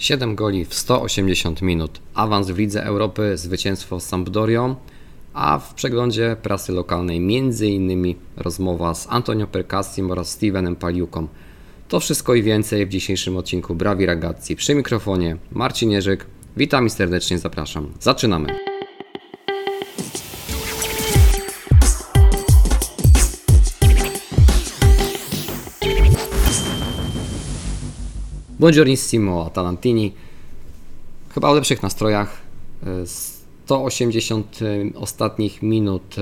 7 goli w 180 minut, awans w Lidze Europy, zwycięstwo z Sampdorią, a w przeglądzie prasy lokalnej m.in. rozmowa z Antonio Percassim oraz Stevenem Paliuką. To wszystko i więcej w dzisiejszym odcinku Brawi Ragazzi. Przy mikrofonie Marcin Jerzyk. Witam i serdecznie zapraszam. Zaczynamy. Buongiornissimo Atalantini. Chyba w lepszych nastrojach. 180 ostatnich minut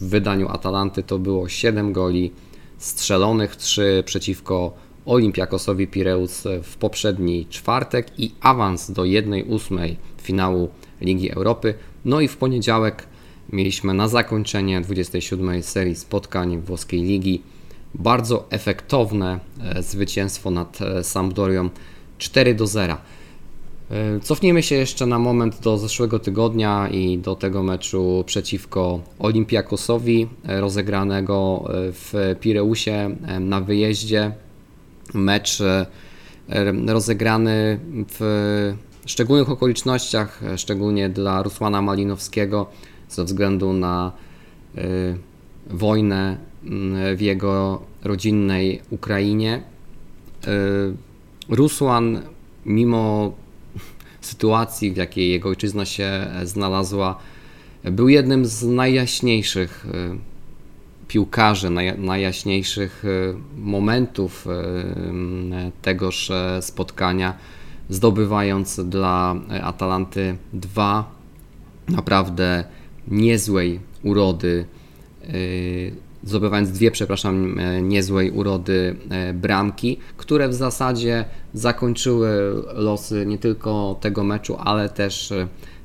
w wydaniu Atalanty to było 7 goli strzelonych, 3 przeciwko Olimpiakosowi Pireus w poprzedni czwartek i awans do 1-8 finału Ligi Europy. No i w poniedziałek mieliśmy na zakończenie 27 serii spotkań włoskiej ligi bardzo efektowne e, zwycięstwo nad e, Sampdorią 4 do 0. E, cofnijmy się jeszcze na moment do zeszłego tygodnia i do tego meczu przeciwko Olympiakosowi rozegranego w Pireusie na wyjeździe. Mecz rozegrany w szczególnych okolicznościach, szczególnie dla Rusłana Malinowskiego ze względu na wojnę w jego rodzinnej Ukrainie. Y, Rusłan, mimo sytuacji, w jakiej jego ojczyzna się znalazła, był jednym z najjaśniejszych y, piłkarzy, najjaśniejszych y, momentów tegoż spotkania, zdobywając dla Atalanty dwa naprawdę niezłej urody zdobywając dwie, przepraszam, e, niezłej urody e, bramki, które w zasadzie zakończyły losy nie tylko tego meczu, ale też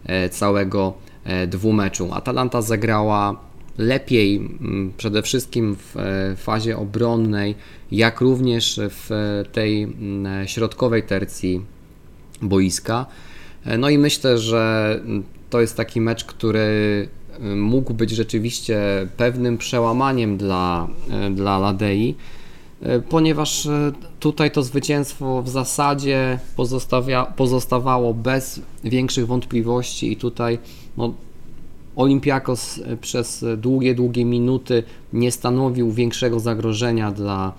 e, całego dwumeczu. Atalanta zagrała lepiej przede wszystkim w fazie obronnej, jak również w tej środkowej tercji boiska. No i myślę, że to jest taki mecz, który mógł być rzeczywiście pewnym przełamaniem dla, e, dla Ladei, e, ponieważ e, tutaj to zwycięstwo w zasadzie pozostawia, pozostawało bez większych wątpliwości i tutaj no, Olympiakos przez długie, długie minuty nie stanowił większego zagrożenia dla,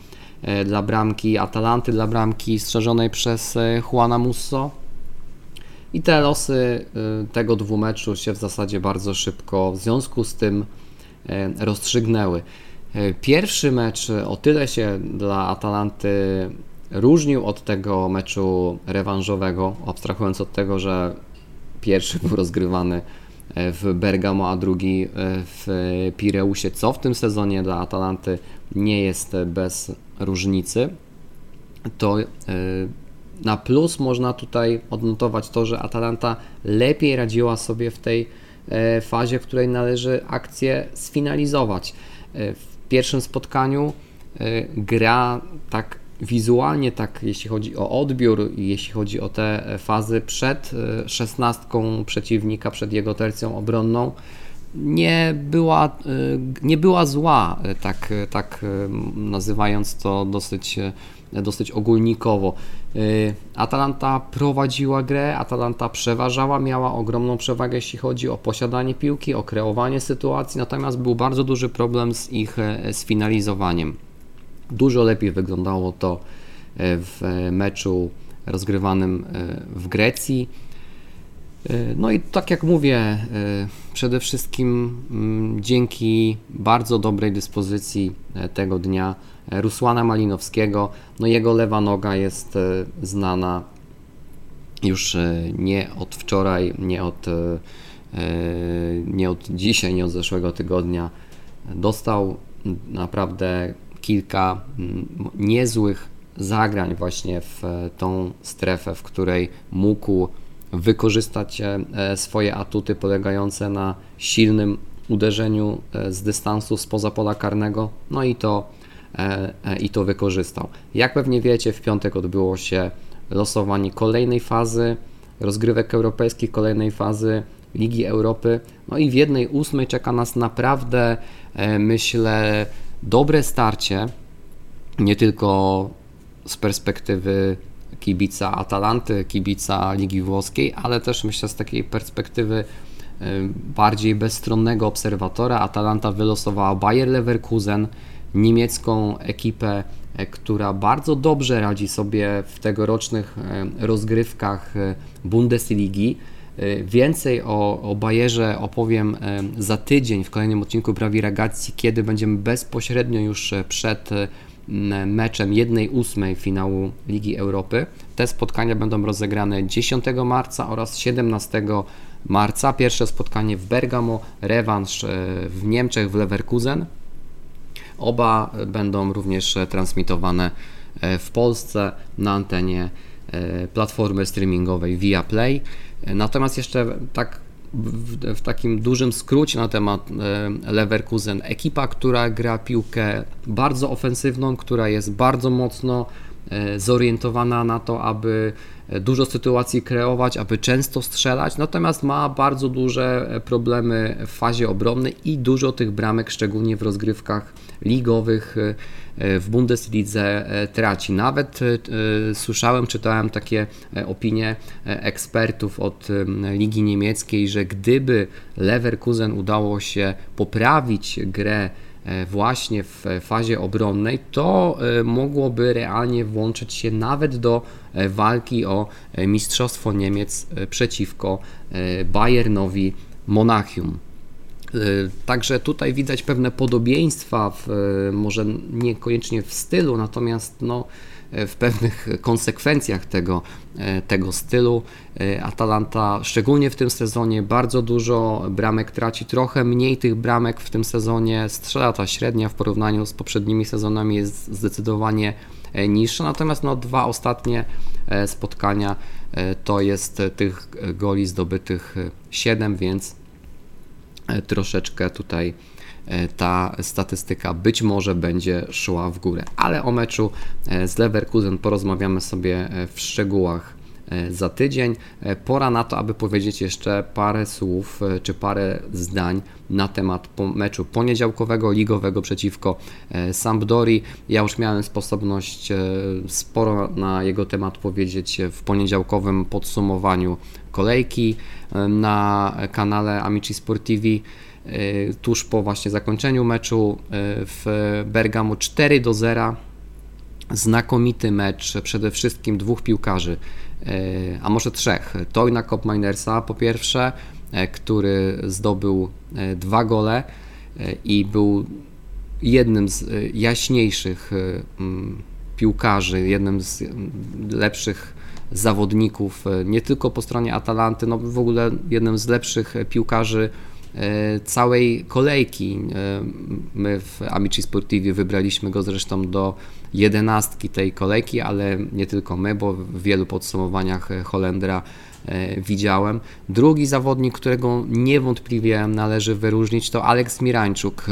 dla bramki Atalanty, dla bramki strzeżonej przez Juana Musso. I te losy y, tego dwumeczu się w zasadzie bardzo szybko w związku z tym y, rozstrzygnęły. Y, pierwszy mecz o tyle się dla Atalanty różnił od tego meczu rewanżowego, abstrahując od tego, że pierwszy był rozgrywany w Bergamo, a drugi w Pireusie, co w tym sezonie dla Atalanty nie jest bez różnicy, to na plus można tutaj odnotować to, że Atalanta lepiej radziła sobie w tej e, fazie, w której należy akcję sfinalizować. E, w pierwszym spotkaniu e, gra tak wizualnie, tak jeśli chodzi o odbiór i jeśli chodzi o te fazy przed szesnastką przeciwnika, przed jego tercją obronną, nie była, nie była zła, tak, tak nazywając to dosyć dosyć ogólnikowo. Y, Atalanta prowadziła grę, Atalanta przeważała, miała ogromną przewagę, jeśli chodzi o posiadanie piłki, o kreowanie sytuacji, natomiast był bardzo duży problem z ich e, sfinalizowaniem. Dużo lepiej wyglądało to e, w meczu rozgrywanym e, w Grecji. No i tak jak mówię, przede wszystkim mm, dzięki bardzo dobrej dyspozycji tego dnia Rusłana Malinowskiego. No jego lewa noga jest e, znana już e, nie od wczoraj, nie od, e, nie od dzisiaj, nie od zeszłego tygodnia. Dostał naprawdę kilka niezłych zagrań właśnie w tą strefę, w której mógł wykorzystać swoje atuty polegające na silnym uderzeniu z dystansu spoza pola karnego. No i to E, e, i to wykorzystał. Jak pewnie wiecie, w piątek odbyło się losowanie kolejnej fazy rozgrywek europejskich, kolejnej fazy Ligi Europy. No i w jednej ósmej czeka nas naprawdę, e, myślę, dobre starcie, nie tylko z perspektywy kibica Atalanty, kibica Ligi Włoskiej, ale też myślę z takiej perspektywy bardziej bezstronnego obserwatora. Atalanta wylosowała Bayer Leverkusen, niemiecką ekipę, która bardzo dobrze radzi sobie w tegorocznych rozgrywkach Bundesligi. Więcej o, o Bayerze opowiem za tydzień w kolejnym odcinku Brawi Ragazzi, kiedy będziemy bezpośrednio już przed meczem 1-8 finału Ligi Europy. Te spotkania będą rozegrane 10 marca oraz 17 marca. Pierwsze spotkanie w Bergamo, rewanż e, w Niemczech w Leverkusen. Oba będą również transmitowane e, w Polsce na antenie e, platformy streamingowej Viaplay. Natomiast jeszcze tak w, w, takim dużym skrócie na temat Leverkusen. Ekipa, która gra piłkę bardzo ofensywną, która jest bardzo mocno zorientowana na to, aby dużo sytuacji kreować, aby często strzelać, natomiast ma bardzo duże problemy w fazie obronnej i dużo tych bramek, szczególnie w rozgrywkach ligowych e, w Bundeslidze e, traci. Nawet e, słyszałem, czytałem takie opinie ekspertów od Ligi Niemieckiej, że gdyby Leverkusen udało się poprawić grę E, właśnie w fazie obronnej, to e, mogłoby realnie włączyć się nawet do e, walki o Mistrzostwo Niemiec przeciwko Bayernowi Monachium. Także tutaj widać pewne podobieństwa, w, może niekoniecznie w stylu, natomiast no, w pewnych konsekwencjach tego, tego stylu. Atalanta, szczególnie w tym sezonie, bardzo dużo bramek traci, trochę mniej tych bramek w tym sezonie strzela. Ta średnia w porównaniu z poprzednimi sezonami jest zdecydowanie niższa, natomiast no, dwa ostatnie spotkania to jest tych goli zdobytych 7, więc troszeczkę tutaj E, ta statystyka być może będzie szła w górę. Ale o meczu e, z Leverkusen porozmawiamy sobie e, w szczegółach za tydzień. Pora na to, aby powiedzieć jeszcze parę słów czy parę zdań na temat meczu poniedziałkowego, ligowego przeciwko Sampdori. Ja już miałem sposobność sporo na jego temat powiedzieć w poniedziałkowym podsumowaniu kolejki na kanale Amici Sportivi. Tuż po właśnie zakończeniu meczu w Bergamo 4 do 0. Znakomity mecz, przede wszystkim dwóch piłkarzy, a może trzech. Toyna Kopminersa po pierwsze, który zdobył dwa gole i był jednym z jaśniejszych piłkarzy, jednym z lepszych zawodników, nie tylko po stronie Atalanty, no w ogóle jednym z lepszych piłkarzy E, całej kolejki. E, my w Amici Sportivi wybraliśmy go zresztą do jedenastki tej kolejki, ale nie tylko my, bo w wielu podsumowaniach Holendra e, widziałem. Drugi zawodnik, którego niewątpliwie należy wyróżnić, to Aleks Mirańczuk.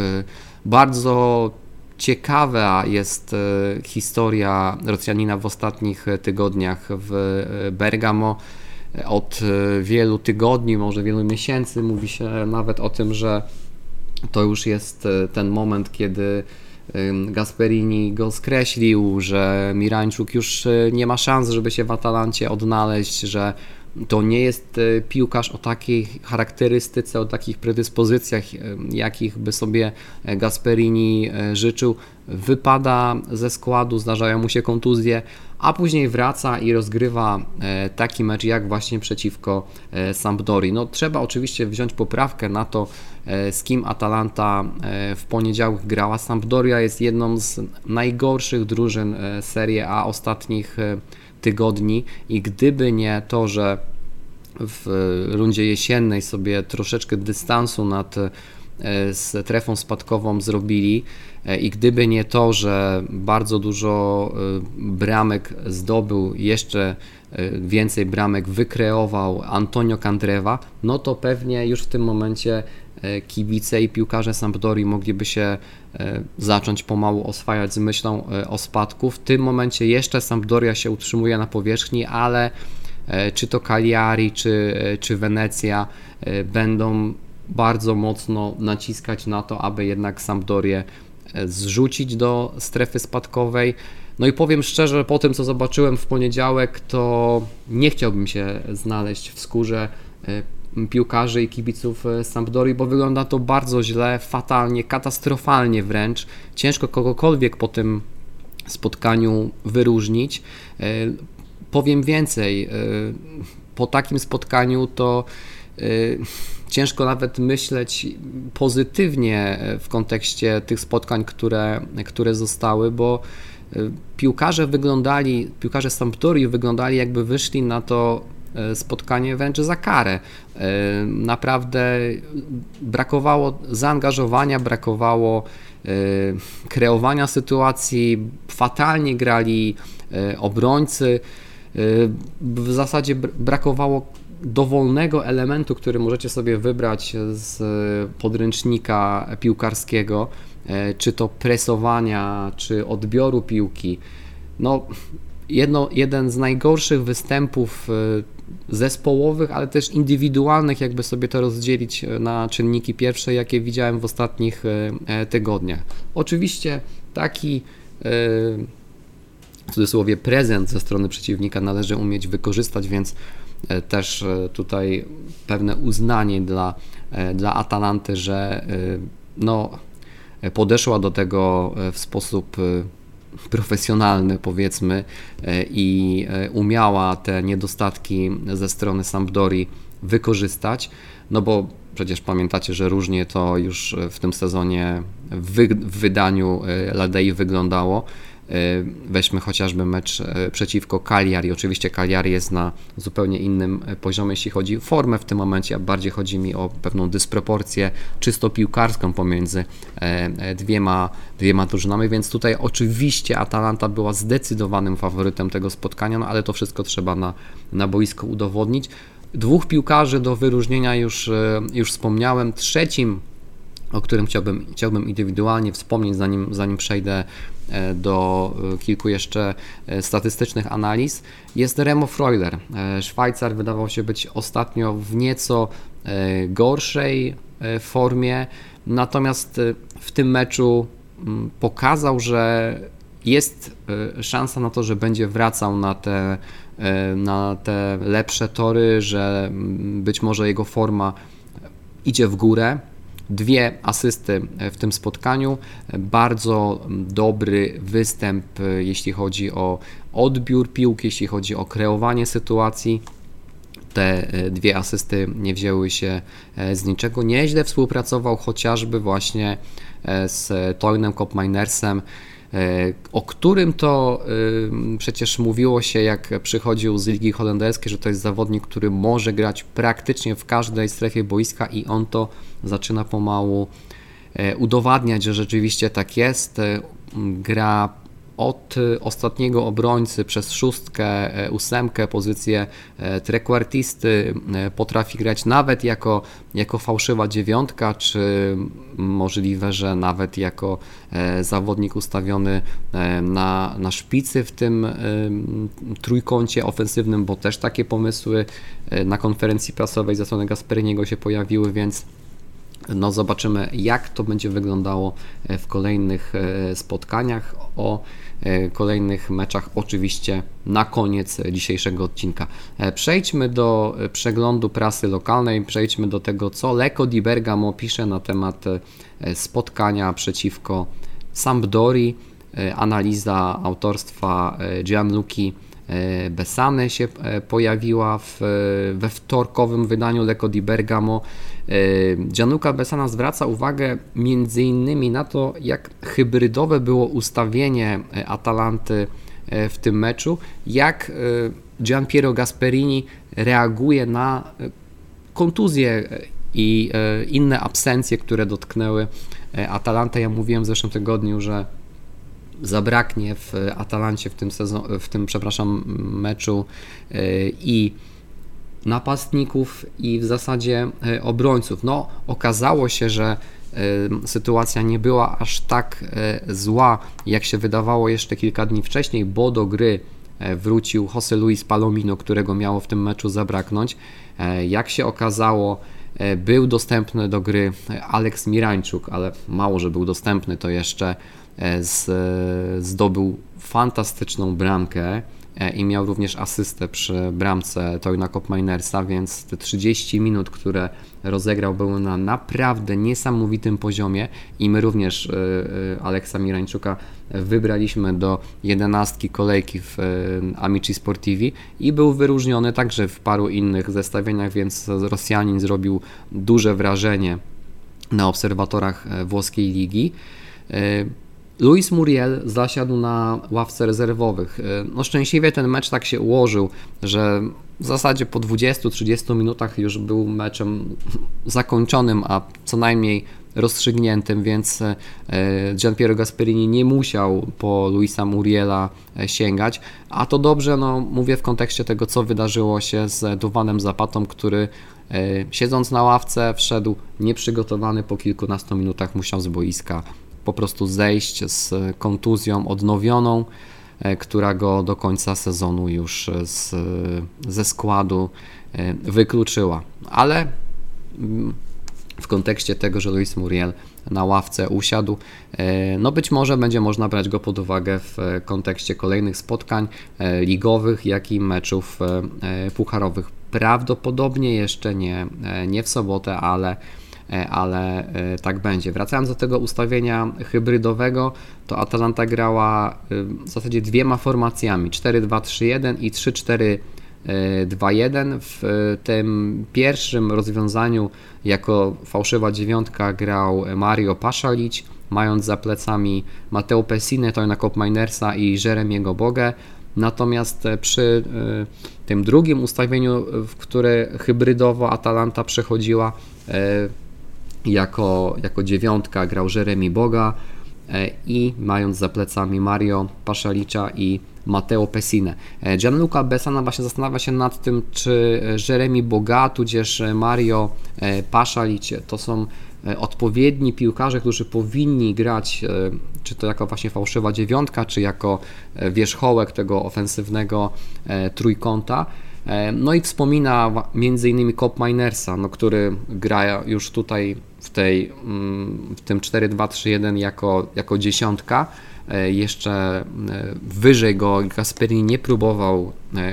Bardzo ciekawa jest historia Rosjanina w ostatnich tygodniach w Bergamo od e, wielu tygodni, może wielu miesięcy mówi się nawet o tym, że to już jest e, ten moment, kiedy Gasperini go skreślił, że Mirańczuk już e, nie ma szans, żeby się w Atalancie odnaleźć, że to nie jest piłkarz o takiej charakterystyce, o takich predyspozycjach, jakich by sobie Gasperini życzył. Wypada ze składu, zdarzają mu się kontuzje, a później wraca i rozgrywa e, taki mecz jak właśnie przeciwko e, Sampdori. No trzeba oczywiście wziąć poprawkę na to, e, z kim Atalanta w poniedziałek grała. Sampdoria jest jedną z najgorszych drużyn Serie A ostatnich tygodni i gdyby nie to, że w rundzie jesiennej sobie troszeczkę dystansu nad strefą spadkową zrobili, E, I gdyby nie to, że bardzo dużo e, bramek zdobył, jeszcze e, więcej bramek wykreował Antonio Candreva, no to pewnie już w tym momencie kibice i piłkarze Sampdori mogliby się zacząć pomału oswajać z myślą o spadku. W tym momencie jeszcze Sampdoria się utrzymuje na powierzchni, ale czy to Cagliari, czy, czy Wenecja będą bardzo mocno naciskać na to, aby jednak Sampdorię zrzucić do strefy spadkowej. No i powiem szczerze, po tym co zobaczyłem w poniedziałek, to nie chciałbym się znaleźć w skórze piłkarzy i kibiców Sampdori, bo wygląda to bardzo źle, fatalnie, katastrofalnie wręcz. Ciężko kogokolwiek po tym spotkaniu wyróżnić. Powiem więcej, po takim spotkaniu to ciężko nawet myśleć pozytywnie w kontekście tych spotkań, które, które zostały, bo piłkarze wyglądali, piłkarze Sampdorii wyglądali jakby wyszli na to spotkanie wręcz za karę. Y, naprawdę brakowało zaangażowania, brakowało kreowania sytuacji, fatalnie grali obrońcy. W zasadzie brakowało dowolnego elementu, który możecie sobie wybrać z podręcznika piłkarskiego, e, czy to presowania, czy odbioru piłki. No, jedno, jeden z najgorszych występów e, zespołowych, ale też indywidualnych, jakby sobie to rozdzielić e, na czynniki pierwsze, jakie widziałem w ostatnich tygodniach. Oczywiście taki w cudzysłowie prezent ze strony przeciwnika należy umieć wykorzystać, więc E, też e, tutaj pewne uznanie dla, e, dla Atalanty, że no, podeszła do tego w sposób profesjonalny, powiedzmy, i umiała te niedostatki ze strony Sampdori wykorzystać, no bo przecież pamiętacie, że różnie to już w tym sezonie w, wydaniu Ladei wyglądało. E, weźmy chociażby mecz e, przeciwko Cagliari. Oczywiście Cagliari jest na zupełnie innym e, poziomie, jeśli chodzi o formę w tym momencie, a bardziej chodzi mi o pewną dysproporcję czysto piłkarską pomiędzy dwiema, dwiema drużynami, więc tutaj oczywiście Atalanta była zdecydowanym faworytem tego spotkania, no ale to wszystko trzeba na, na boisko udowodnić. Dwóch piłkarzy do wyróżnienia już, już wspomniałem. Trzecim o którym chciałbym, chciałbym indywidualnie wspomnieć, zanim, zanim przejdę e, do e, kilku jeszcze e, statystycznych analiz, jest Remo Freuler. Szwajcar wydawał się być ostatnio w nieco gorszej formie, natomiast w tym meczu pokazał, że jest szansa na to, że będzie wracał na te, na te lepsze tory, że być może jego forma idzie w górę dwie asysty w tym spotkaniu. Bardzo dobry występ, jeśli chodzi o odbiór piłki, jeśli chodzi o kreowanie sytuacji. Te dwie asysty nie wzięły się z niczego. Nieźle współpracował chociażby właśnie z Toynem Kopminersem E, o którym to e, przecież mówiło się, jak przychodził z Ligi Holenderskiej, że to jest zawodnik, który może grać praktycznie w każdej strefie boiska i on to zaczyna pomału e, udowadniać, że rzeczywiście tak jest. Gra od ostatniego obrońcy przez szóstkę, e, ósemkę, pozycję e, trekwartisty potrafi grać nawet jako, jako fałszywa dziewiątka, czy możliwe, że nawet jako zawodnik ustawiony na, na szpicy w tym trójkącie ofensywnym, bo też takie pomysły na konferencji prasowej ze strony Gasperiniego się pojawiły, więc no zobaczymy, jak to będzie wyglądało w kolejnych spotkaniach. O E, kolejnych meczach, oczywiście na koniec dzisiejszego odcinka. E, przejdźmy do e, przeglądu prasy lokalnej, przejdźmy do tego, co Leko di Bergamo pisze na temat spotkania przeciwko Sampdori. Analiza autorstwa Gianluki Besany się pojawiła w, we wtorkowym wydaniu Leko di Bergamo. E, Gianluca Besana zwraca uwagę innymi na to, jak hybrydowe było ustawienie e, Atalanty e, w tym meczu, jak Gian Piero Gasperini reaguje na kontuzje i inne absencje, które dotknęły Atalantę. Ja mówiłem w zeszłym tygodniu, że zabraknie w Atalancie w tym, sezon, w tym przepraszam, meczu i napastników i w zasadzie e, obrońców. No, okazało się, że e, sytuacja nie była aż tak e, zła, jak się wydawało jeszcze kilka dni wcześniej, bo do gry wrócił Jose Luis Palomino, którego miało w tym meczu zabraknąć. Jak się okazało, był dostępny do gry Alex Mirańczuk, ale mało, że był dostępny, to jeszcze zdobył fantastyczną bramkę i miał również asystę przy bramce Toyna Kopminersa, więc te 30 minut, które rozegrał, były na naprawdę niesamowitym poziomie i my również Aleksa Mirańczuka wybraliśmy do jedenastki kolejki w Amici Sportivi i był wyróżniony także w paru innych zestawieniach, więc Rosjanin zrobił duże wrażenie na obserwatorach e, włoskiej ligi. Luis Muriel zasiadł na ławce rezerwowych. E, no szczęśliwie ten mecz tak się ułożył, że w zasadzie po 20-30 minutach już był meczem zakończonym, a co najmniej rozstrzygniętym, więc Gian Piero Gasperini nie musiał po Luisa Muriela sięgać, a to dobrze, no mówię w kontekście tego, co wydarzyło się z Duwanem Zapatą, który siedząc na ławce, wszedł nieprzygotowany, po kilkunastu minutach musiał z boiska po prostu zejść z kontuzją odnowioną, e, która go do końca sezonu już z, ze składu e, wykluczyła. Ale mm, w kontekście tego, że Luis Muriel na ławce usiadł. No być może będzie można brać go pod uwagę w kontekście kolejnych spotkań ligowych, jak i meczów pucharowych Prawdopodobnie jeszcze nie, e, nie w sobotę, ale, e, ale e, tak będzie. Wracając do tego ustawienia hybrydowego, to Atalanta grała w zasadzie dwiema formacjami 4-2-3-1 i 3-4. 2-1. W tym pierwszym rozwiązaniu jako fałszywa dziewiątka grał Mario Paszalić, mając za plecami Mateo Pessine, Tojna Kopminersa i Jeremiego Bogę. Natomiast przy tym drugim ustawieniu, w które hybrydowo Atalanta przechodziła e, jako, jako dziewiątka, grał Jeremy Boga e, i mając za plecami Mario Paszalicza i Matteo Pessine. E, Gianluca Besana właśnie zastanawia się nad tym, czy Jeremy Boga, tudzież Mario Paszalic to są odpowiedni piłkarze, którzy powinni grać, czy to jako właśnie fałszywa dziewiątka, czy jako wierzchołek tego ofensywnego trójkąta. E, no i wspomina między innymi Cop Minersa, no, który gra już tutaj w, tej, mm, w tym 4-2-3-1 jako, jako dziesiątka. E, jeszcze e, wyżej go Gasperini nie próbował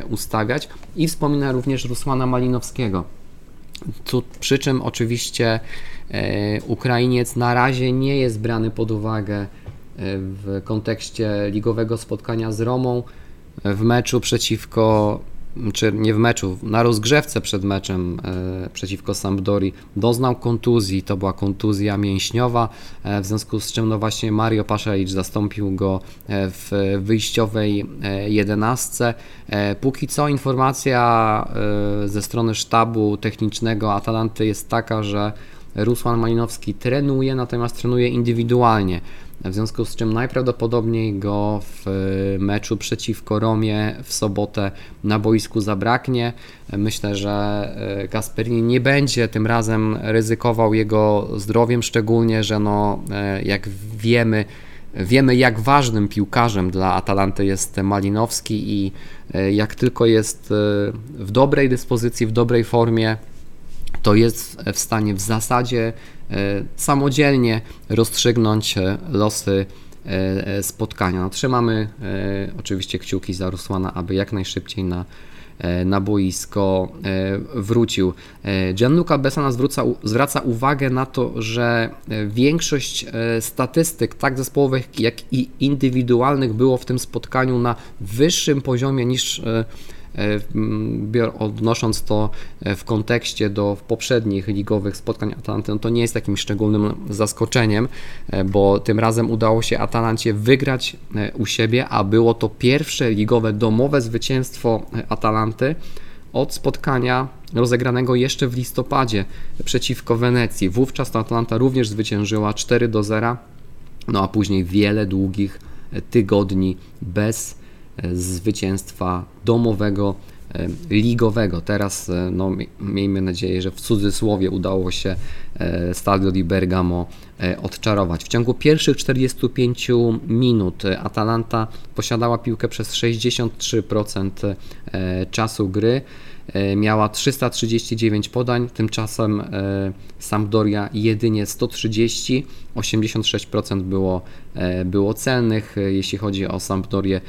ustawiać i wspomina również Rusłana Malinowskiego. Tu, przy czym oczywiście Ukrainiec na razie nie jest brany pod uwagę w kontekście ligowego spotkania z Romą w meczu przeciwko czy nie w meczu, na rozgrzewce przed meczem e, przeciwko Sampdori doznał kontuzji, to była kontuzja mięśniowa, e, w związku z czym no właśnie Mario Paszelicz zastąpił go e, w wyjściowej jedenastce. Póki co informacja ze strony sztabu technicznego Atalanty jest taka, że Rusłan Malinowski trenuje, natomiast trenuje indywidualnie w związku z czym najprawdopodobniej go w meczu przeciwko Romie w sobotę na boisku zabraknie. Myślę, że e, Gasperini nie będzie tym razem ryzykował jego zdrowiem, szczególnie, że no, e, jak wiemy, Wiemy, jak ważnym piłkarzem dla Atalanty jest Malinowski i e, jak tylko jest w dobrej dyspozycji, w dobrej formie, to jest w stanie w zasadzie E, samodzielnie rozstrzygnąć e, losy e, spotkania. No, trzymamy oczywiście kciuki za Rusłana, aby jak najszybciej na, na boisko wrócił. Gianluca Besana zwróca, zwraca uwagę na to, że większość statystyk, tak zespołowych, jak i indywidualnych, było w tym spotkaniu na wyższym poziomie niż E, odnosząc to e, w kontekście do poprzednich ligowych spotkań Atalanty, no to nie jest takim szczególnym zaskoczeniem, e, bo tym razem udało się Atalancie wygrać u siebie, a było to pierwsze ligowe domowe zwycięstwo Atalanty od spotkania rozegranego jeszcze w listopadzie przeciwko Wenecji. Wówczas ta Atalanta również zwyciężyła 4 do 0, no a później wiele długich tygodni bez zwycięstwa domowego, e, ligowego. Teraz e, no, miejmy nadzieję, że w cudzysłowie udało się e, Stadio di Bergamo odczarować. W ciągu pierwszych 45 minut Atalanta posiadała piłkę przez 63% czasu gry. E, miała 339 podań, tymczasem e, Sampdoria jedynie 130, 86% było, e, było celnych, jeśli chodzi o Sampdorię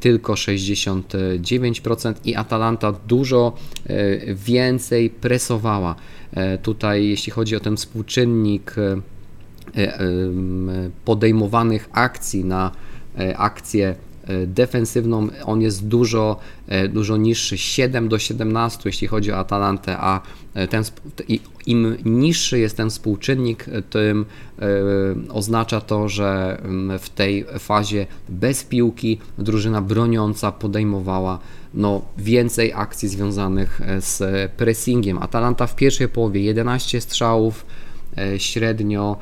tylko 69% i Atalanta dużo więcej presowała. Tutaj jeśli chodzi o ten współczynnik podejmowanych akcji na akcje E, defensywną on jest dużo, e, dużo niższy, 7 do 17 jeśli chodzi o Atalantę, a e, ten, im niższy jest ten współczynnik, tym oznacza to, że mm, w tej fazie bez piłki drużyna broniąca podejmowała no, więcej akcji związanych z pressingiem. Atalanta w pierwszej połowie 11 strzałów, E, średnio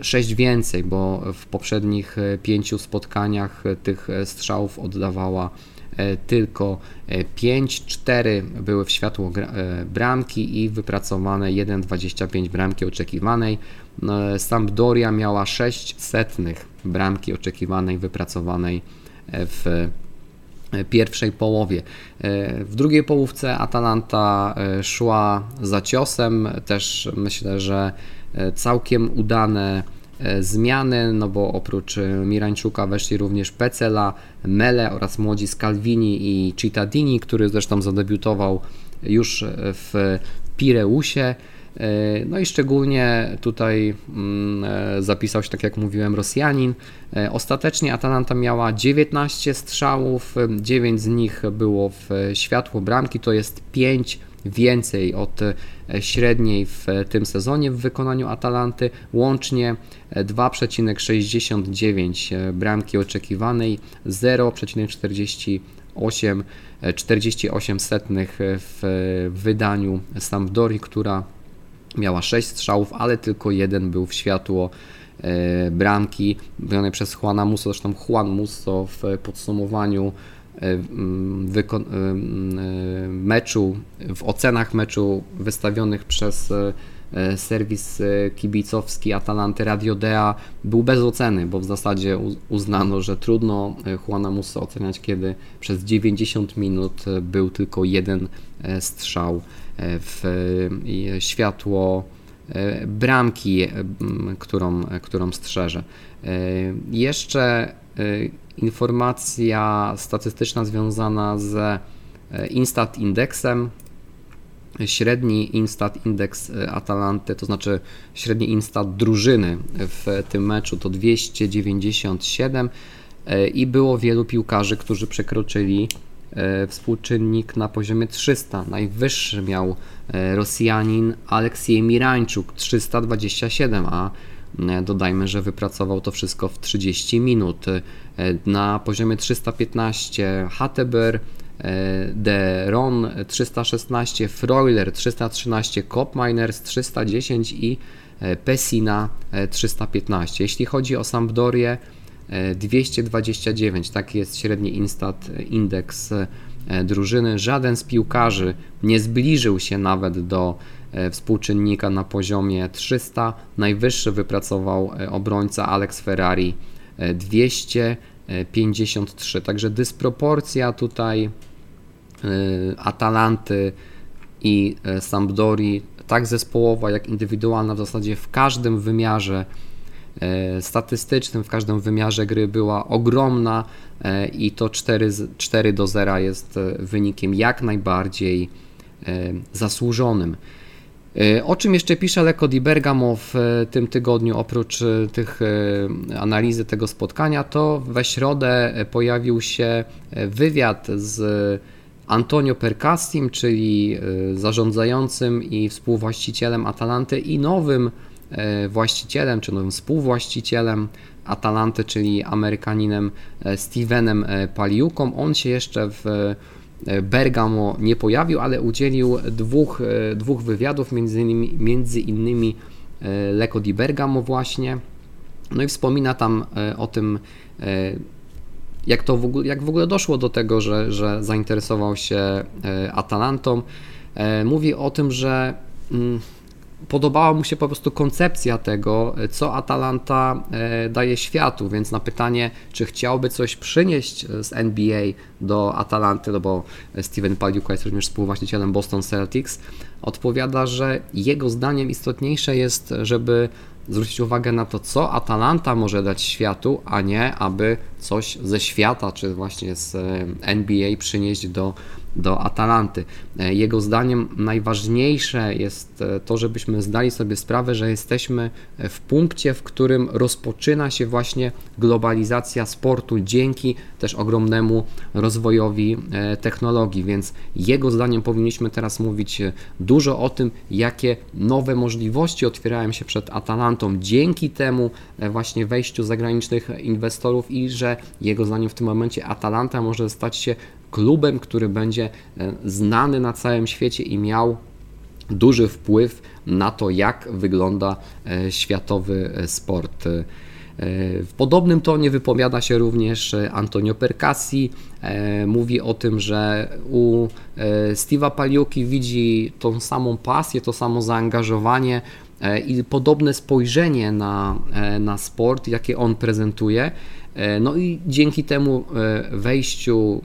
6 e, więcej, bo w poprzednich e, pięciu spotkaniach tych strzałów oddawała tylko 5, 4 były w światło bramki i wypracowane 1,25 bramki oczekiwanej. No, Sampdoria miała 6 setnych bramki oczekiwanej, wypracowanej w pierwszej połowie. W drugiej połówce Atalanta szła za ciosem, też myślę, że E, całkiem udane e, zmiany, no bo oprócz e, Mirańczuka weszli również Pecela, Mele oraz młodzi Scalvini i Cittadini, który zresztą zadebiutował już w Pireusie. No i szczególnie tutaj mm, zapisał się, tak jak mówiłem, Rosjanin. Ostatecznie Atalanta miała 19 strzałów, 9 z nich było w światło bramki, to jest 5 więcej od e, średniej w tym sezonie w wykonaniu Atalanty. Łącznie 2,69 e, bramki oczekiwanej, 0,48 48 e, setnych w wydaniu Sampdori, która miała 6 strzałów, ale tylko jeden był w światło bramki, wykonany przez Juana Musso, zresztą Juan Musso w podsumowaniu E, e, meczu, w ocenach meczu wystawionych przez e, serwis kibicowski Atalanty Radio Dea był bez oceny, bo w zasadzie uznano, że trudno Juana Musa oceniać, kiedy przez 90 minut był tylko jeden strzał w światło bramki, którą, którą strzeże. Jeszcze informacja statystyczna związana z e, Instat Indexem. Średni Instat Indeks e, Atalanty, to znaczy średni Instat drużyny w tym meczu to 297 e, i było wielu piłkarzy, którzy przekroczyli współczynnik na poziomie 300. Najwyższy miał Rosjanin Aleksiej Mirańczuk 327, a Dodajmy, że wypracował to wszystko w 30 minut. Na poziomie 315 Hatteber, De Ron 316, Freuler 313, Kopminers 310 i Pessina 315. Jeśli chodzi o Sampdorię 229, taki jest średni instat indeks drużyny. Żaden z piłkarzy nie zbliżył się nawet do E, współczynnika na poziomie 300. Najwyższy wypracował e, obrońca Alex Ferrari 253. E, Także dysproporcja tutaj Atalanty i Sampdori, tak zespołowa jak indywidualna, w zasadzie w każdym wymiarze statystycznym, w każdym wymiarze gry była ogromna i to 4, 4 do 0 jest wynikiem jak najbardziej zasłużonym. E, o czym jeszcze pisze Leko di Bergamo w e, tym tygodniu, oprócz e, tych analizy tego spotkania, to we środę pojawił się wywiad z Antonio Percassim, czyli zarządzającym i współwłaścicielem Atalanty i nowym właścicielem, czy nowym współwłaścicielem Atalanty, czyli Amerykaninem Stevenem Paliuką. On się jeszcze w E, Bergamo nie pojawił, ale udzielił dwóch, e, dwóch wywiadów, między innymi, między innymi e, Leko di Bergamo właśnie. No i wspomina tam o tym, jak to w ogóle, jak w ogóle doszło do tego, że, że zainteresował się Atalantą. Mówi o tym, że mm, podobała mu się po prostu koncepcja tego, co Atalanta e, daje światu, więc na pytanie, czy chciałby coś przynieść z NBA do Atalanty, no bo Steven Paliuka jest również współwłaścicielem Boston Celtics, odpowiada, że jego zdaniem istotniejsze jest, żeby zwrócić uwagę na to, co Atalanta może dać światu, a nie aby coś ze świata, czy właśnie z e, NBA przynieść do do Atalanty. E, jego zdaniem najważniejsze jest e, to, żebyśmy zdali sobie sprawę, że jesteśmy e, w punkcie, w którym rozpoczyna się właśnie globalizacja sportu dzięki też ogromnemu rozwojowi technologii, więc jego zdaniem powinniśmy teraz mówić dużo o tym, jakie nowe możliwości otwierają się przed Atalantą dzięki temu właśnie wejściu zagranicznych inwestorów i że jego zdaniem w tym momencie Atalanta może stać się klubem, który będzie e, znany na całym świecie i miał duży wpływ na to, jak wygląda e, światowy e, sport. W podobnym tonie wypowiada się również Antonio Percassi. Mówi o tym, że u Steve'a Paliuki widzi tą samą pasję, to samo zaangażowanie i podobne spojrzenie na, na sport, jakie on prezentuje. No i dzięki temu wejściu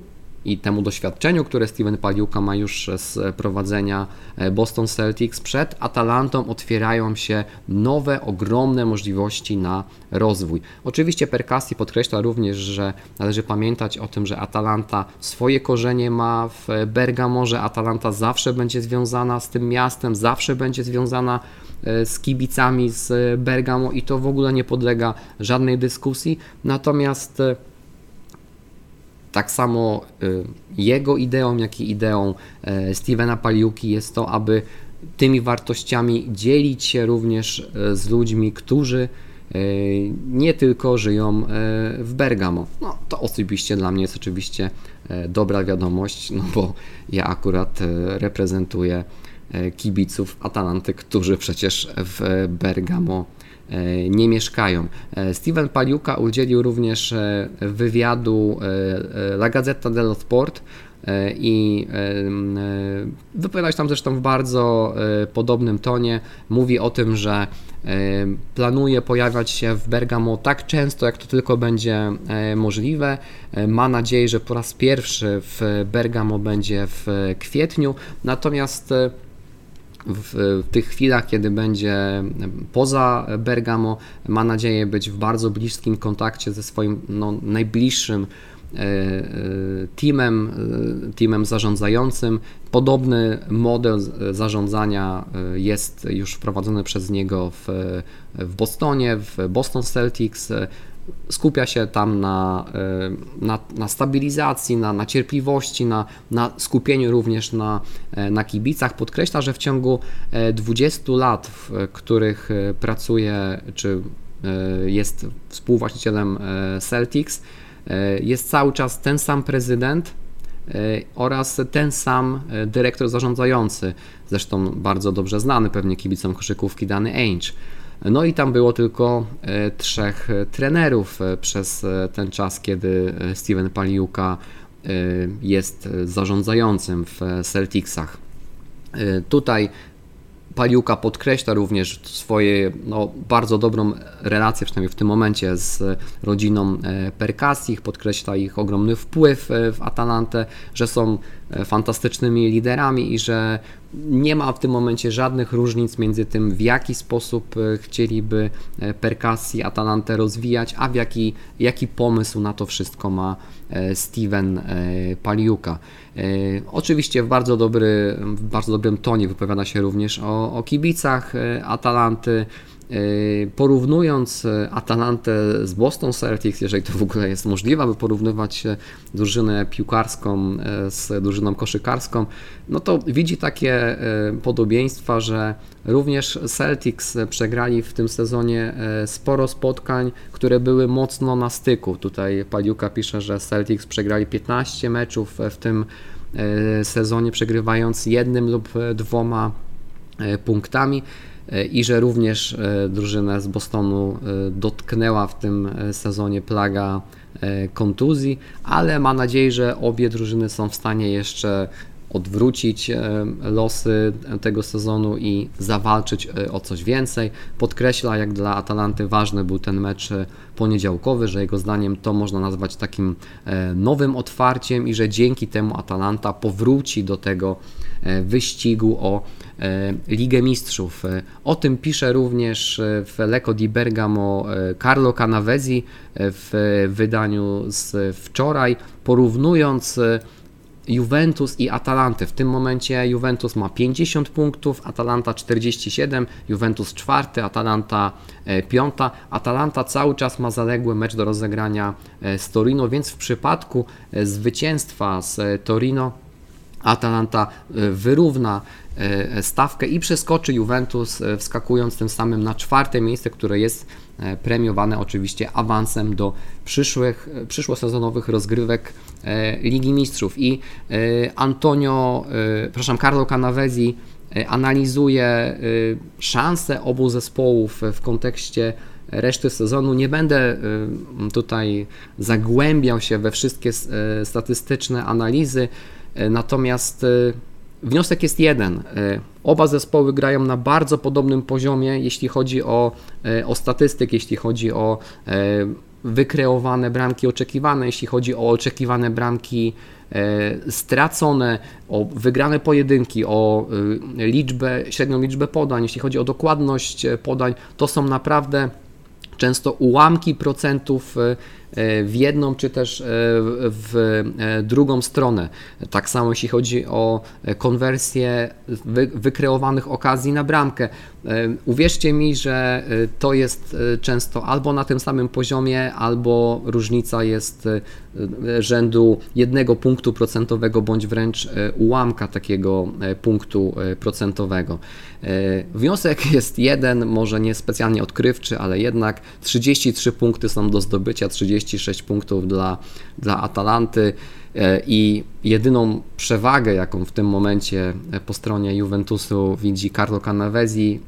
i temu doświadczeniu, które Steven Paliuka ma już z prowadzenia e, Boston Celtics, przed Atalantą otwierają się nowe, ogromne możliwości na rozwój. Oczywiście Percassi podkreśla również, że należy pamiętać o tym, że Atalanta swoje korzenie ma w Bergamo, że Atalanta zawsze będzie związana z tym miastem, zawsze będzie związana e, z kibicami z Bergamo i to w ogóle nie podlega żadnej dyskusji. Natomiast e, tak samo y, jego ideą, jak i ideą e, Stevena Paliuki jest to, aby tymi wartościami dzielić się również e, z ludźmi, którzy e, nie tylko żyją w Bergamo. No, to osobiście dla mnie jest oczywiście dobra wiadomość, no bo ja akurat reprezentuję kibiców Atalanty, którzy przecież w Bergamo nie mieszkają. E, Steven Paliuka udzielił również e, wywiadu La Gazzetta dello Sport i wypowiadał się tam zresztą w bardzo podobnym tonie. Mówi o tym, że planuje pojawiać się w Bergamo tak często, jak to tylko będzie możliwe. Ma nadzieję, że po raz pierwszy w Bergamo będzie w kwietniu, natomiast w, tych chwilach, kiedy będzie poza Bergamo, ma nadzieję być w bardzo bliskim kontakcie ze swoim no, najbliższym e, e, teamem, e, teamem zarządzającym. Podobny model zarządzania jest już wprowadzony przez niego w, w Bostonie, w Boston Celtics skupia się tam na, e, na, na stabilizacji, na, na cierpliwości, na, na skupieniu również na, e, na kibicach. Podkreśla, że w ciągu 20 e, lat, w których pracuje, czy jest współwłaścicielem Celtics, jest cały czas ten sam prezydent oraz ten sam dyrektor zarządzający, zresztą bardzo dobrze znany pewnie kibicom koszykówki, Dany Ainge. No i tam było tylko e, trzech e, trenerów e, przez ten czas, kiedy Steven Paliuka jest zarządzającym w Celticsach. Tutaj Paliuka podkreśla również swoje no, bardzo dobrą relację, przynajmniej w tym momencie, z rodziną Perkasich, podkreśla ich ogromny wpływ w Atalantę, że są fantastycznymi liderami i że nie ma w tym momencie żadnych różnic między tym, w jaki sposób e, chcieliby e, perkasji Atalantę rozwijać, a w jaki, jaki pomysł na to wszystko ma e, Steven Paliuka. Oczywiście w bardzo, dobry, w bardzo dobrym tonie wypowiada się również o, o kibicach Atalanty, porównując e, Atalantę z Boston Celtics, jeżeli to w ogóle jest możliwe, aby porównywać drużynę piłkarską e, z drużyną koszykarską, no to widzi takie podobieństwa, że również Celtics przegrali w tym sezonie sporo spotkań, które były mocno na styku. Tutaj Paliuka pisze, że Celtics przegrali 15 meczów w tym sezonie, przegrywając jednym lub dwoma punktami i że również e, drużynę z Bostonu e, dotknęła w tym e, sezonie plaga kontuzji, ale ma nadzieję, że obie drużyny są w stanie jeszcze odwrócić losy tego sezonu i zawalczyć o coś więcej. Podkreśla, jak dla Atalanty ważny był ten mecz poniedziałkowy, że jego zdaniem to można nazwać takim nowym otwarciem i że dzięki temu Atalanta powróci do tego wyścigu o E, Ligę Mistrzów. E, o tym pisze również e, w Lecco di Bergamo Carlo Canavesi w wydaniu z wczoraj, porównując Juventus i Atalantę. W tym momencie Juventus ma 50 punktów, Atalanta 47, Juventus czwarty, Atalanta piąta. Atalanta cały czas ma zaległy mecz do rozegrania z Torino, więc w przypadku zwycięstwa z Torino Atalanta wyrówna E, stawkę i przeskoczy Juventus, e, wskakując tym samym na czwarte miejsce, które jest e, premiowane oczywiście awansem do przyszłych, przyszłosezonowych rozgrywek Ligi Mistrzów. I Antonio, przepraszam, Carlo Canavesi analizuje szanse obu zespołów w kontekście reszty sezonu. Nie będę tutaj zagłębiał się we wszystkie statystyczne analizy, natomiast Wniosek jest jeden. E, oba zespoły grają na bardzo podobnym poziomie, jeśli chodzi o, e, o statystyk, jeśli chodzi o e, wykreowane bramki oczekiwane, jeśli chodzi o oczekiwane bramki stracone, o wygrane pojedynki, o liczbę, średnią liczbę podań, jeśli chodzi o dokładność podań, to są naprawdę często ułamki procentów E, w jedną czy też e, w e, drugą stronę. Tak samo jeśli chodzi o konwersję wykreowanych okazji na bramkę. Uwierzcie mi, że to jest często albo na tym samym poziomie, albo różnica jest rzędu jednego punktu procentowego, bądź wręcz ułamka takiego punktu procentowego. Wniosek jest jeden, może nie specjalnie odkrywczy, ale jednak 33 punkty są do zdobycia, 30 36 punktów dla, dla Atalanty e, i jedyną przewagę, jaką w tym momencie e, po stronie Juventusu widzi Carlo Canavesi,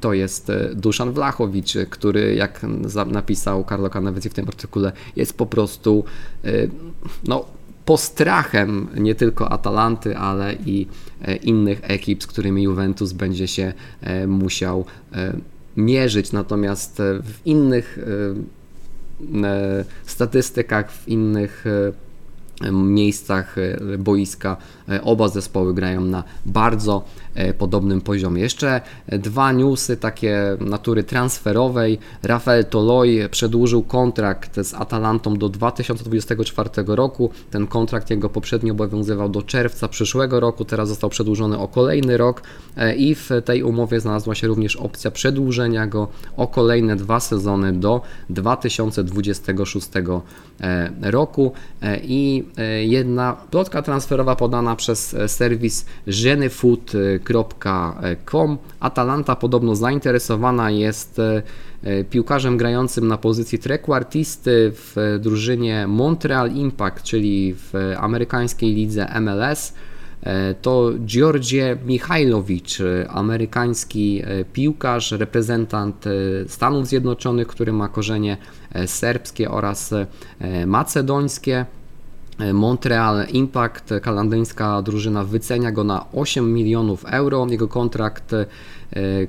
to jest e, Duszan Wlachowicz, który, jak napisał Carlo Canavesi w tym artykule, jest po prostu no, postrachem nie tylko Atalanty, ale i innych ekip, z którymi Juventus będzie się musiał mierzyć. Natomiast w innych statystykach, w innych e, miejscach e, boiska. Oba zespoły grają na bardzo podobnym poziomie. Jeszcze dwa newsy takie natury transferowej. Rafael Toloi przedłużył kontrakt z Atalantą do 2024 roku. Ten kontrakt jego poprzednio obowiązywał do czerwca przyszłego roku, teraz został przedłużony o kolejny rok i w tej umowie znalazła się również opcja przedłużenia go o kolejne dwa sezony do 2026 roku i E, jedna plotka transferowa podana przez e, serwis Atalanta podobno zainteresowana jest e, piłkarzem grającym na pozycji trequartisty w drużynie Montreal Impact, czyli w amerykańskiej lidze MLS. To Georgie Michajlowicz, amerykański piłkarz, reprezentant Stanów Zjednoczonych, który ma korzenie serbskie oraz macedońskie. Montreal Impact, kanadyjska drużyna wycenia go na 8 milionów euro. Jego kontrakt e,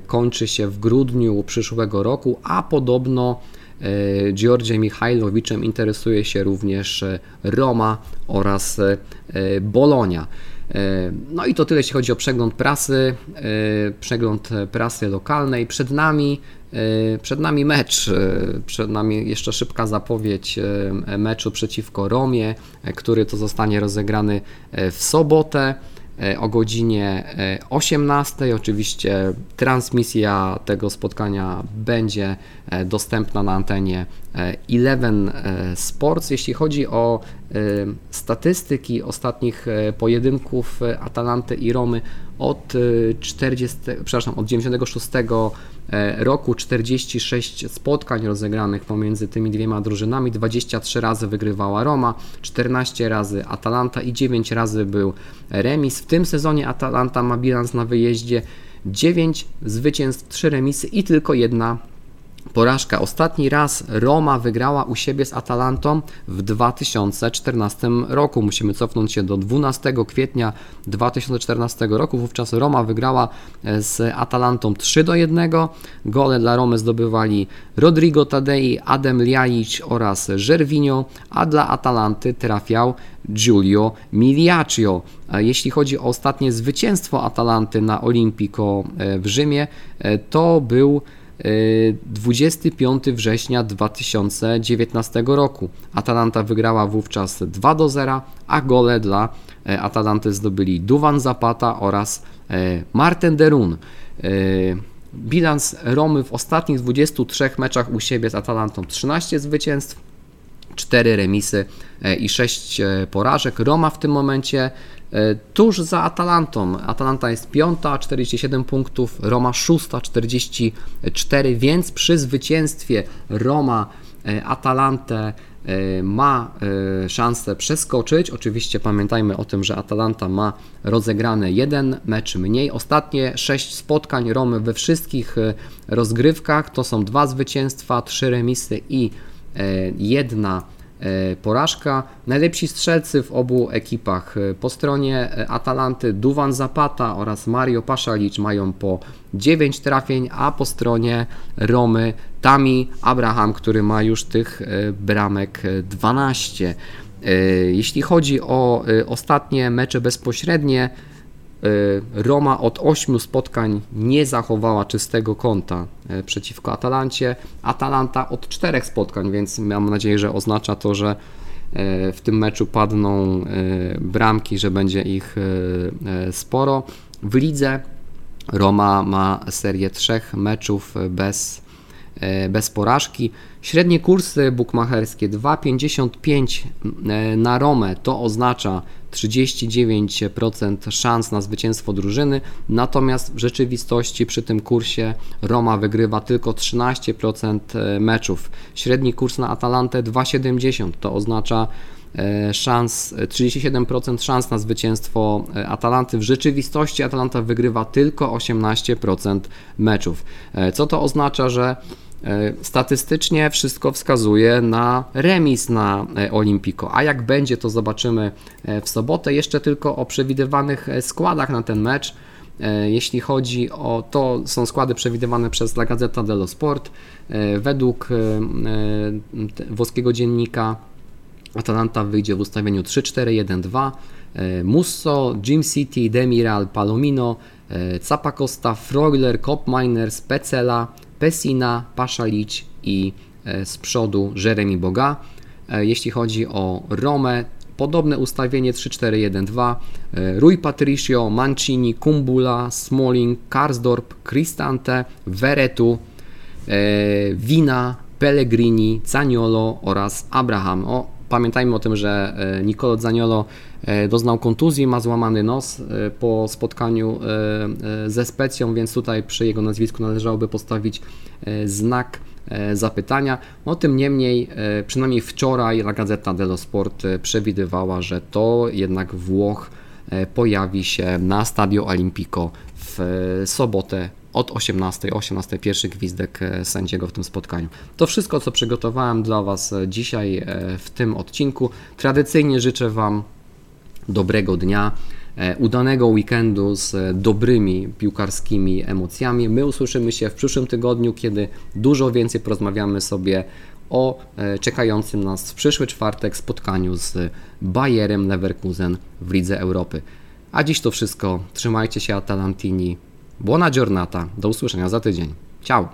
kończy się w grudniu przyszłego roku, a podobno e, Georgiem Michajlowiczem interesuje się również e, Roma oraz Bolonia. No i to tyle, jeśli chodzi o przegląd prasy, przegląd prasy lokalnej. Przed nami przed nami mecz, e, przed nami jeszcze szybka zapowiedź e, meczu przeciwko Romie, który to zostanie rozegrany w sobotę o godzinie 18. Oczywiście transmisja tego spotkania będzie dostępna na antenie Eleven Sports. Jeśli chodzi o statystyki ostatnich pojedynków Atalanty i Romy od 40, przepraszam, od 96 E, roku 46 spotkań rozegranych pomiędzy tymi dwiema drużynami, 23 razy wygrywała Roma, 14 razy Atalanta i 9 razy był remis. W tym sezonie Atalanta ma bilans na wyjeździe 9 zwycięstw, 3 remisy i tylko jedna porażka. Ostatni raz Roma wygrała u siebie z Atalantą w 2014 roku. Musimy cofnąć się do 12 kwietnia 2014 roku. Wówczas Roma wygrała e, z Atalantą 3 do 1. Gole dla Romy zdobywali Rodrigo Tadei, Adem Ljajic oraz Żerwinio, a dla Atalanty trafiał Giulio Miliaccio. Jeśli chodzi o ostatnie zwycięstwo Atalanty na Olimpico e, w Rzymie, e, to był 25 września 2019 roku. Atalanta wygrała wówczas 2 do 0, a gole dla e, Atalanty zdobyli Duwan Zapata oraz e, Martin Derun. E, bilans Romy w ostatnich 23 meczach u siebie z Atalantą 13 zwycięstw, 4 remisy i 6 porażek. Roma w tym momencie tuż za Atalantą. Atalanta jest piąta, 47 punktów, Roma szósta, 44, więc przy zwycięstwie Roma e, Atalantę e, ma szansę przeskoczyć. Oczywiście pamiętajmy o tym, że Atalanta ma rozegrane jeden mecz mniej. Ostatnie sześć spotkań Romy we wszystkich rozgrywkach to są dwa zwycięstwa, trzy remisy i jedna E, porażka. Najlepsi strzelcy w obu ekipach e, po stronie e, Atalanty Duwan Zapata oraz Mario Paszalicz mają po 9 trafień, a po stronie Romy Tami Abraham, który ma już tych bramek 12. Jeśli chodzi o ostatnie mecze bezpośrednie, Roma od 8 spotkań nie zachowała czystego konta y, przeciwko Atalancie. Atalanta od 4 spotkań, więc mam nadzieję, że oznacza to, że y, w tym meczu padną bramki, że będzie ich sporo. W lidze Roma ma serię trzech meczów bez, bez porażki. Średnie kursy bukmacherskie 2,55 na Romę to oznacza 39% szans na zwycięstwo drużyny, natomiast w rzeczywistości przy tym kursie Roma wygrywa tylko 13% e, meczów. Średni kurs na Atalantę 2,70 to oznacza e, szans, 37% szans na zwycięstwo e, Atalanty. W rzeczywistości Atalanta wygrywa tylko 18% meczów. Co to oznacza, że E, statystycznie wszystko wskazuje na remis na e, Olimpico, a jak będzie to zobaczymy e, w sobotę. Jeszcze tylko o przewidywanych składach na ten mecz. Jeśli chodzi o to, są składy przewidywane przez La Gazzetta dello Sport. Według włoskiego dziennika Atalanta wyjdzie w ustawieniu 3-4-1-2. Musso, Jim City, Demiral, Palomino, Zapacosta, Freuler, Kopminer, Specela, Pesina, Paszalić i e, z przodu Jeremy Boga. E, jeśli chodzi o Romę, podobne ustawienie 3-4-1-2. E, Rui Patricio, Mancini, Kumbula, Smalling, Karsdorp, Cristante, Veretu, Vina, Pellegrini, Zaniolo oraz Abraham. O, pamiętajmy o tym, że Nicolo Zaniolo doznał kontuzji, ma złamany nos po spotkaniu ze Specją, więc tutaj przy jego nazwisku należałoby postawić znak zapytania. No tym niemniej, przynajmniej wczoraj La Gazzetta dello Sport przewidywała, że to jednak Włoch pojawi się na Stadio Olimpico w sobotę od 18, 18 pierwszy gwizdek sędziego w tym spotkaniu. To wszystko, co przygotowałem dla Was dzisiaj w tym odcinku. Tradycyjnie życzę Wam dobrego dnia, e, udanego weekendu z dobrymi piłkarskimi emocjami. My usłyszymy się w przyszłym tygodniu, kiedy dużo więcej porozmawiamy sobie o e, czekającym nas w przyszły czwartek spotkaniu z Bayerem Leverkusen w Lidze Europy. A dziś to wszystko. Trzymajcie się Atalantini. Buona giornata. Do usłyszenia za tydzień. Ciao!